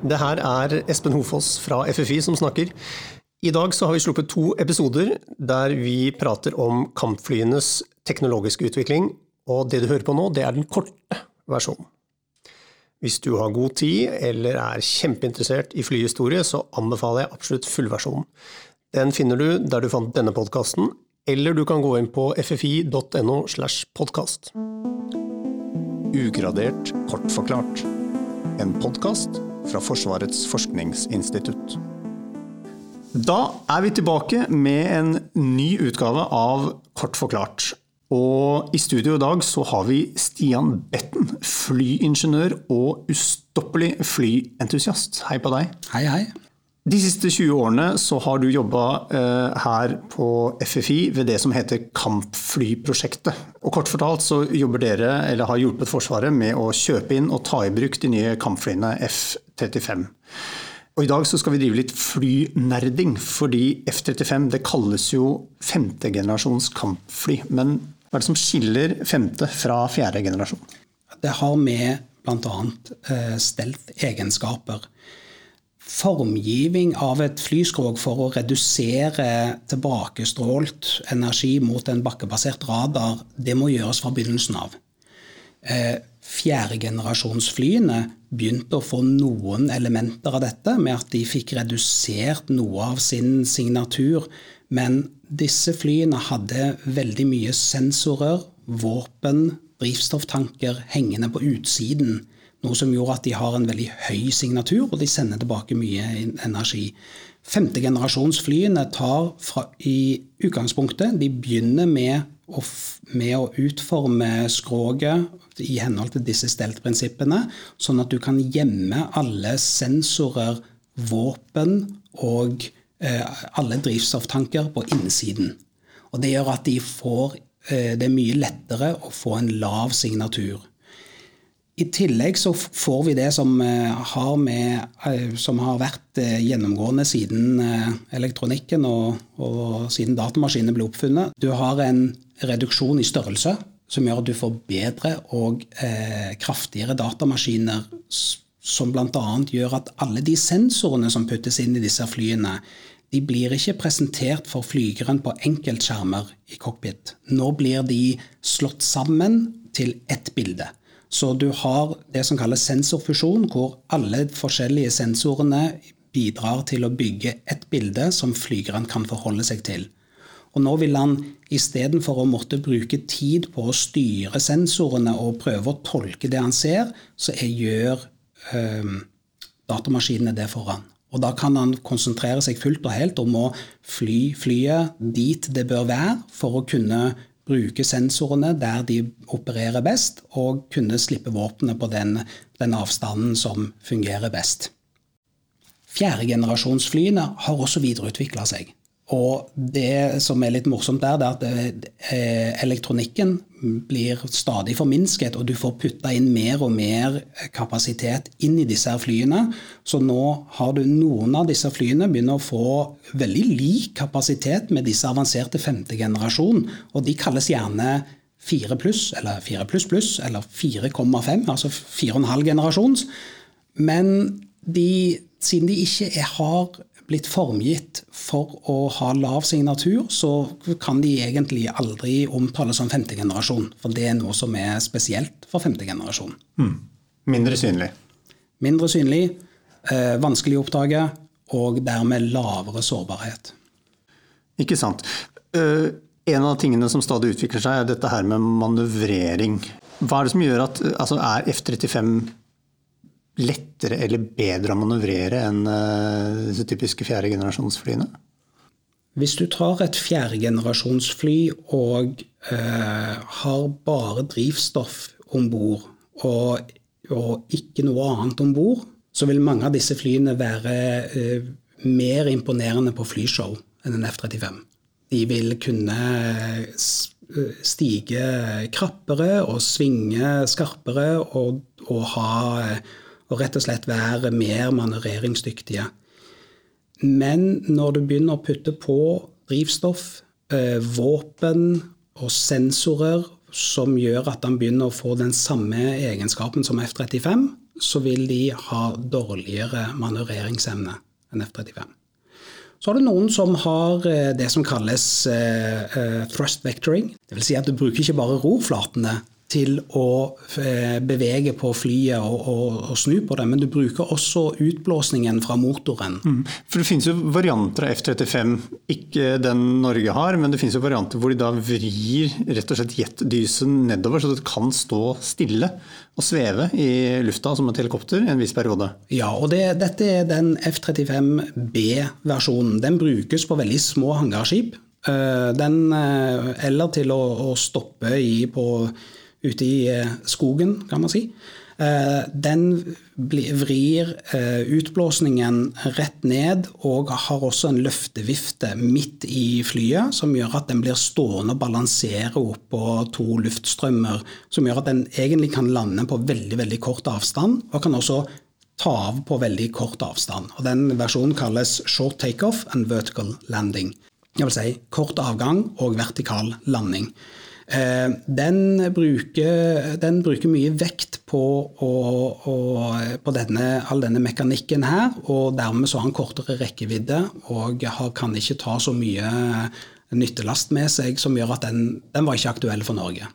Det her er Espen Hofoss fra FFI som snakker. I dag så har vi sluppet to episoder der vi prater om kampflyenes teknologiske utvikling, og det du hører på nå, det er den korte versjonen. Hvis du har god tid eller er kjempeinteressert i flyhistorie, så anbefaler jeg absolutt fullversjonen. Den finner du der du fant denne podkasten, eller du kan gå inn på ffi.no slash podkast. Ugradert kort forklart. En podkast fra Forsvarets forskningsinstitutt. Da er vi tilbake med en ny utgave av Kort forklart. Og i studio i dag så har vi Stian Betten, flyingeniør og ustoppelig flyentusiast. Hei på deg. Hei, hei. De siste 20 årene så har du jobba eh, her på FFI ved det som heter Kampflyprosjektet. Og kort fortalt så jobber dere, eller har hjulpet Forsvaret med å kjøpe inn og ta i bruk de nye kampflyene F-35. Og I dag så skal vi drive litt flynerding, fordi F-35 det kalles jo femtegenerasjons kampfly. Men hva er det som skiller femte fra fjerde generasjon? Det har med bl.a. Eh, stelt-egenskaper. Formgivning av et flyskrog for å redusere tilbakestrålt energi mot en bakkebasert radar, det må gjøres fra begynnelsen av. Eh, Fjerdegenerasjonsflyene begynte å få noen elementer av dette, med at de fikk redusert noe av sin signatur. Men disse flyene hadde veldig mye sensorer, våpen, drivstofftanker hengende på utsiden. Noe som gjorde at de har en veldig høy signatur, og de sender tilbake mye energi. Femtegenerasjonsflyene tar fra, i utgangspunktet De begynner med å, med å utforme skroget i henhold til disse steltprinsippene, sånn at du kan gjemme alle sensorer, våpen og eh, alle drivstofftanker på innsiden. Og Det gjør at de får, eh, det er mye lettere å få en lav signatur. I tillegg så får vi det som eh, har, med, eh, som har vært eh, gjennomgående siden elektronikken og, og siden datamaskinene ble oppfunnet. Du har en reduksjon i størrelse som gjør at du får bedre og eh, kraftigere datamaskiner. Som bl.a. gjør at alle de sensorene som puttes inn i disse flyene, de blir ikke presentert for flygeren på enkeltskjermer i cockpit. Nå blir de slått sammen til ett bilde. Så du har det som kalles sensorfusjon, hvor alle forskjellige sensorene bidrar til å bygge et bilde som flygeren kan forholde seg til. Og nå vil han istedenfor å måtte bruke tid på å styre sensorene og prøve å tolke det han ser, så gjør øh, datamaskinene det for han. Og da kan han konsentrere seg fullt og helt om å fly flyet dit det bør være, for å kunne bruke sensorene der de opererer best, og kunne slippe våpenet på den, den avstanden som fungerer best. Fjerdegenerasjonsflyene har også videreutvikla seg. Og det som er litt morsomt der, det er at eh, elektronikken blir stadig forminsket, og du får putta inn mer og mer kapasitet inn i disse flyene. Så nå har du noen av disse flyene begynner å få veldig lik kapasitet med disse avanserte femte generasjon, og de kalles gjerne 4 pluss, eller 4 pluss pluss, eller 4,5, altså 4,5 generasjons. Men de, siden de ikke har blitt formgitt for å ha lav signatur, så kan de egentlig aldri omtales som femte generasjon. For det er noe som er spesielt for femte generasjon. Mm. Mindre synlig? Mindre synlig, eh, vanskelig å oppdage, og dermed lavere sårbarhet. Ikke sant. Uh, en av tingene som stadig utvikler seg, er dette her med manøvrering. Hva er det som gjør at altså Er F-35 lettere eller bedre å manøvrere enn uh, disse typiske fjerdegenerasjonsflyene? Hvis du tar et fjerdegenerasjonsfly og eh, har bare drivstoff om bord og, og, ikke noe annet om bord, så vil mange av disse flyene være eh, mer imponerende på flyshow enn en F-35. De vil kunne stige krappere og svinge skarpere og, og ha og rett og slett være mer manøvreringsdyktige. Men når du begynner å putte på drivstoff, eh, våpen og sensorer som gjør at han begynner å få den samme egenskapen som F-35, så vil de ha dårligere manøvreringsevne enn F-35. Så har du noen som har eh, det som kalles uh, thrust vectoring. Dvs. Si at du bruker ikke bare rorflatene til å bevege på flyet og, og, og, snu på det, men du bruker også utblåsningen fra motoren. Mm. For Det finnes jo varianter av F-35, ikke den Norge har, men det finnes jo varianter hvor de da vrir rett og slett jetdysen nedover, så det kan stå stille og sveve i lufta som et helikopter i en viss periode. Ja, og det, dette er den F-35B-versjonen. Den brukes på veldig små hangarskip. Eh, den, eh, eller til å, å stoppe i på, ute i eh, skogen, kan man si. Den vrir utblåsningen rett ned og har også en løftevifte midt i flyet, som gjør at den blir stående og balansere oppå to luftstrømmer, som gjør at den egentlig kan lande på veldig, veldig kort avstand, og kan også ta av på veldig kort avstand. Og Den versjonen kalles short takeoff and vertical landing. Det vil si kort avgang og vertikal landing. Eh, den bruker, den bruker mye vekt på, å, å, på denne, all denne mekanikken her, og dermed så har han kortere rekkevidde og har, kan ikke ta så mye nyttelast med seg som gjør at den, den var ikke aktuell for Norge.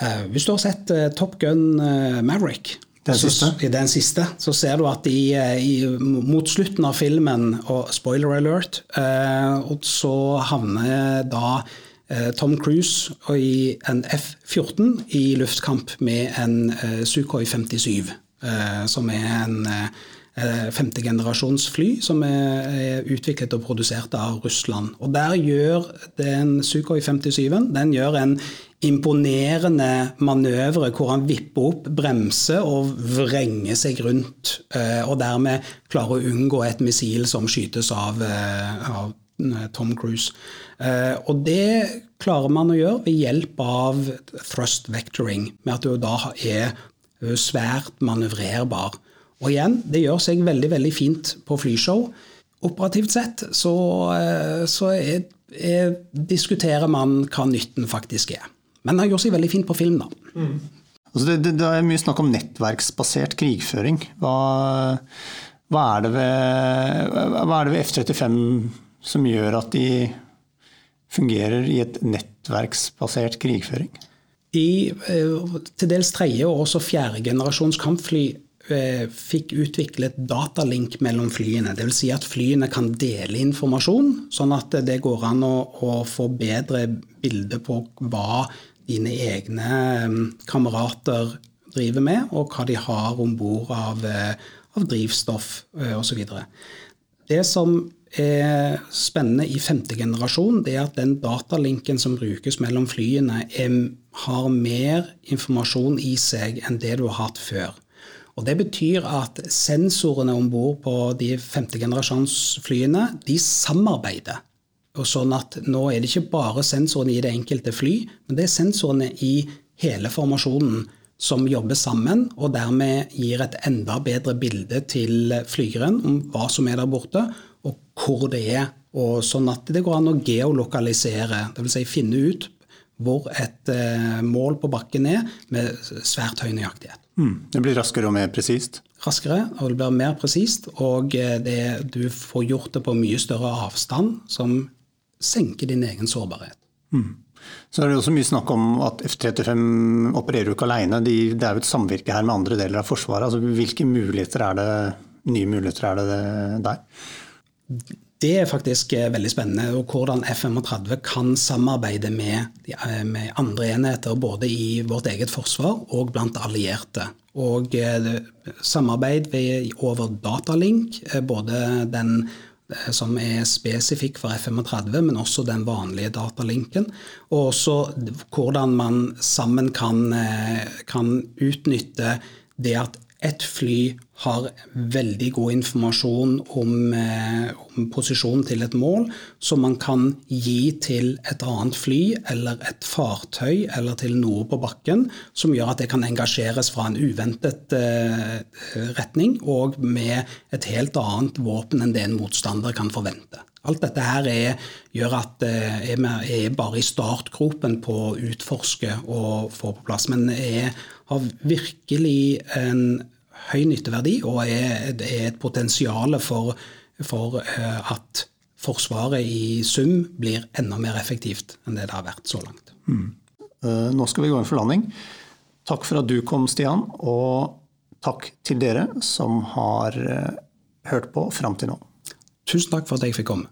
Eh, hvis du har sett eh, Top Gun Maverick, den siste. I den siste så ser du at i, i, mot slutten av filmen, og spoiler alert, eh, så havner da Tom Cruise i en F-14 i luftkamp med en eh, Sukhoi 57, eh, som er en eh, femtegenerasjons fly som er, utviklet og produsert av Russland. Og Der gjør den Sukhoi 57 den gjør en imponerende manøvre hvor han vipper opp, bremser og vrenger seg rundt. Eh, og dermed klarer å unngå et missil som skytes av, eh, av eh, Tom Cruise. Og det klarer man å gjøre ved hjelp av thrust vectoring, med at du da er svært manøvrerbar. Og igjen, det gjør seg veldig, veldig fint på flyshow. Operativt sett så, så er, er, diskuterer man hva nytten faktisk er. Men han gjør seg veldig fint på film, da. Mm. Altså det, det, det, er mye snakk om nettverksbasert krigføring. Hva, hva er det ved, ved F-35 som gjør at de fungerer i et nettverksbasert krigføring? I eh, til dels tredje og også fjerde generasjons kampfly eh, fikk utviklet datalink mellom flyene. Dvs. Si at flyene kan dele informasjon, sånn at det går an å, å få bedre bilde på hva dine egne mm, kamerater driver med, og hva de har om bord av, eh, av drivstoff eh, osv. Det som er spennende i femte generasjon, det er at den datalinken som brukes mellom flyene, er, har mer informasjon i seg enn det du har hatt før. Og Det betyr at sensorene om bord på de femte generasjons flyene de samarbeider og sånn at nå er det ikke bare sensorene i det enkelte fly, men det er sensorene i hele formasjonen som jobber sammen, og dermed gir et enda bedre bilde til flygeren om hva som er der borte, og hvor det er. Og sånn at det går an å geolokalisere, dvs. Si finne ut hvor et eh, mål på bakken er, med svært høy nøyaktighet. Mm. Det blir raskere og mer presist? Raskere, og det blir mer presist. Og eh, det, du får gjort det på mye større avstand, som senker din egen sårbarhet. Mm. Så er det også mye snakk om at F-35 opererer jo ikke alene. De, det er jo et samvirke her med andre deler av Forsvaret. Altså, hvilke muligheter er det, nye muligheter er det der? Det er faktisk eh, veldig spennende. og Hvordan F-35 kan samarbeide med, eh, med, andre enheter både i vårt eget forsvar og blant allierte. Og eh, samarbeid over datalink, både den som er spesifikk for F35, men også den vanlige datalinken. Og også hvordan man sammen kan, kan utnytte det at ett fly har veldig god informasjon om, eh, om, posisjonen til et mål, som man kan gi til et annet fly eller et fartøy eller til noe på bakken, som gjør at det kan engasjeres fra en uventet eh, retning og med et helt annet våpen enn det en motstander kan forvente. Alt dette her er, gjør at eh, jeg er bare i startgropen på å utforske og få på plass. Men jeg har virkelig en høy nytteverdi og er, er et potensial for, for at Forsvaret i sum blir enda mer effektivt enn det det har vært så langt. Mm. Nå skal vi gå inn for landing. Takk for at du kom, Stian, og takk til dere som har hørt på fram til nå. Tusen takk for at jeg fikk komme.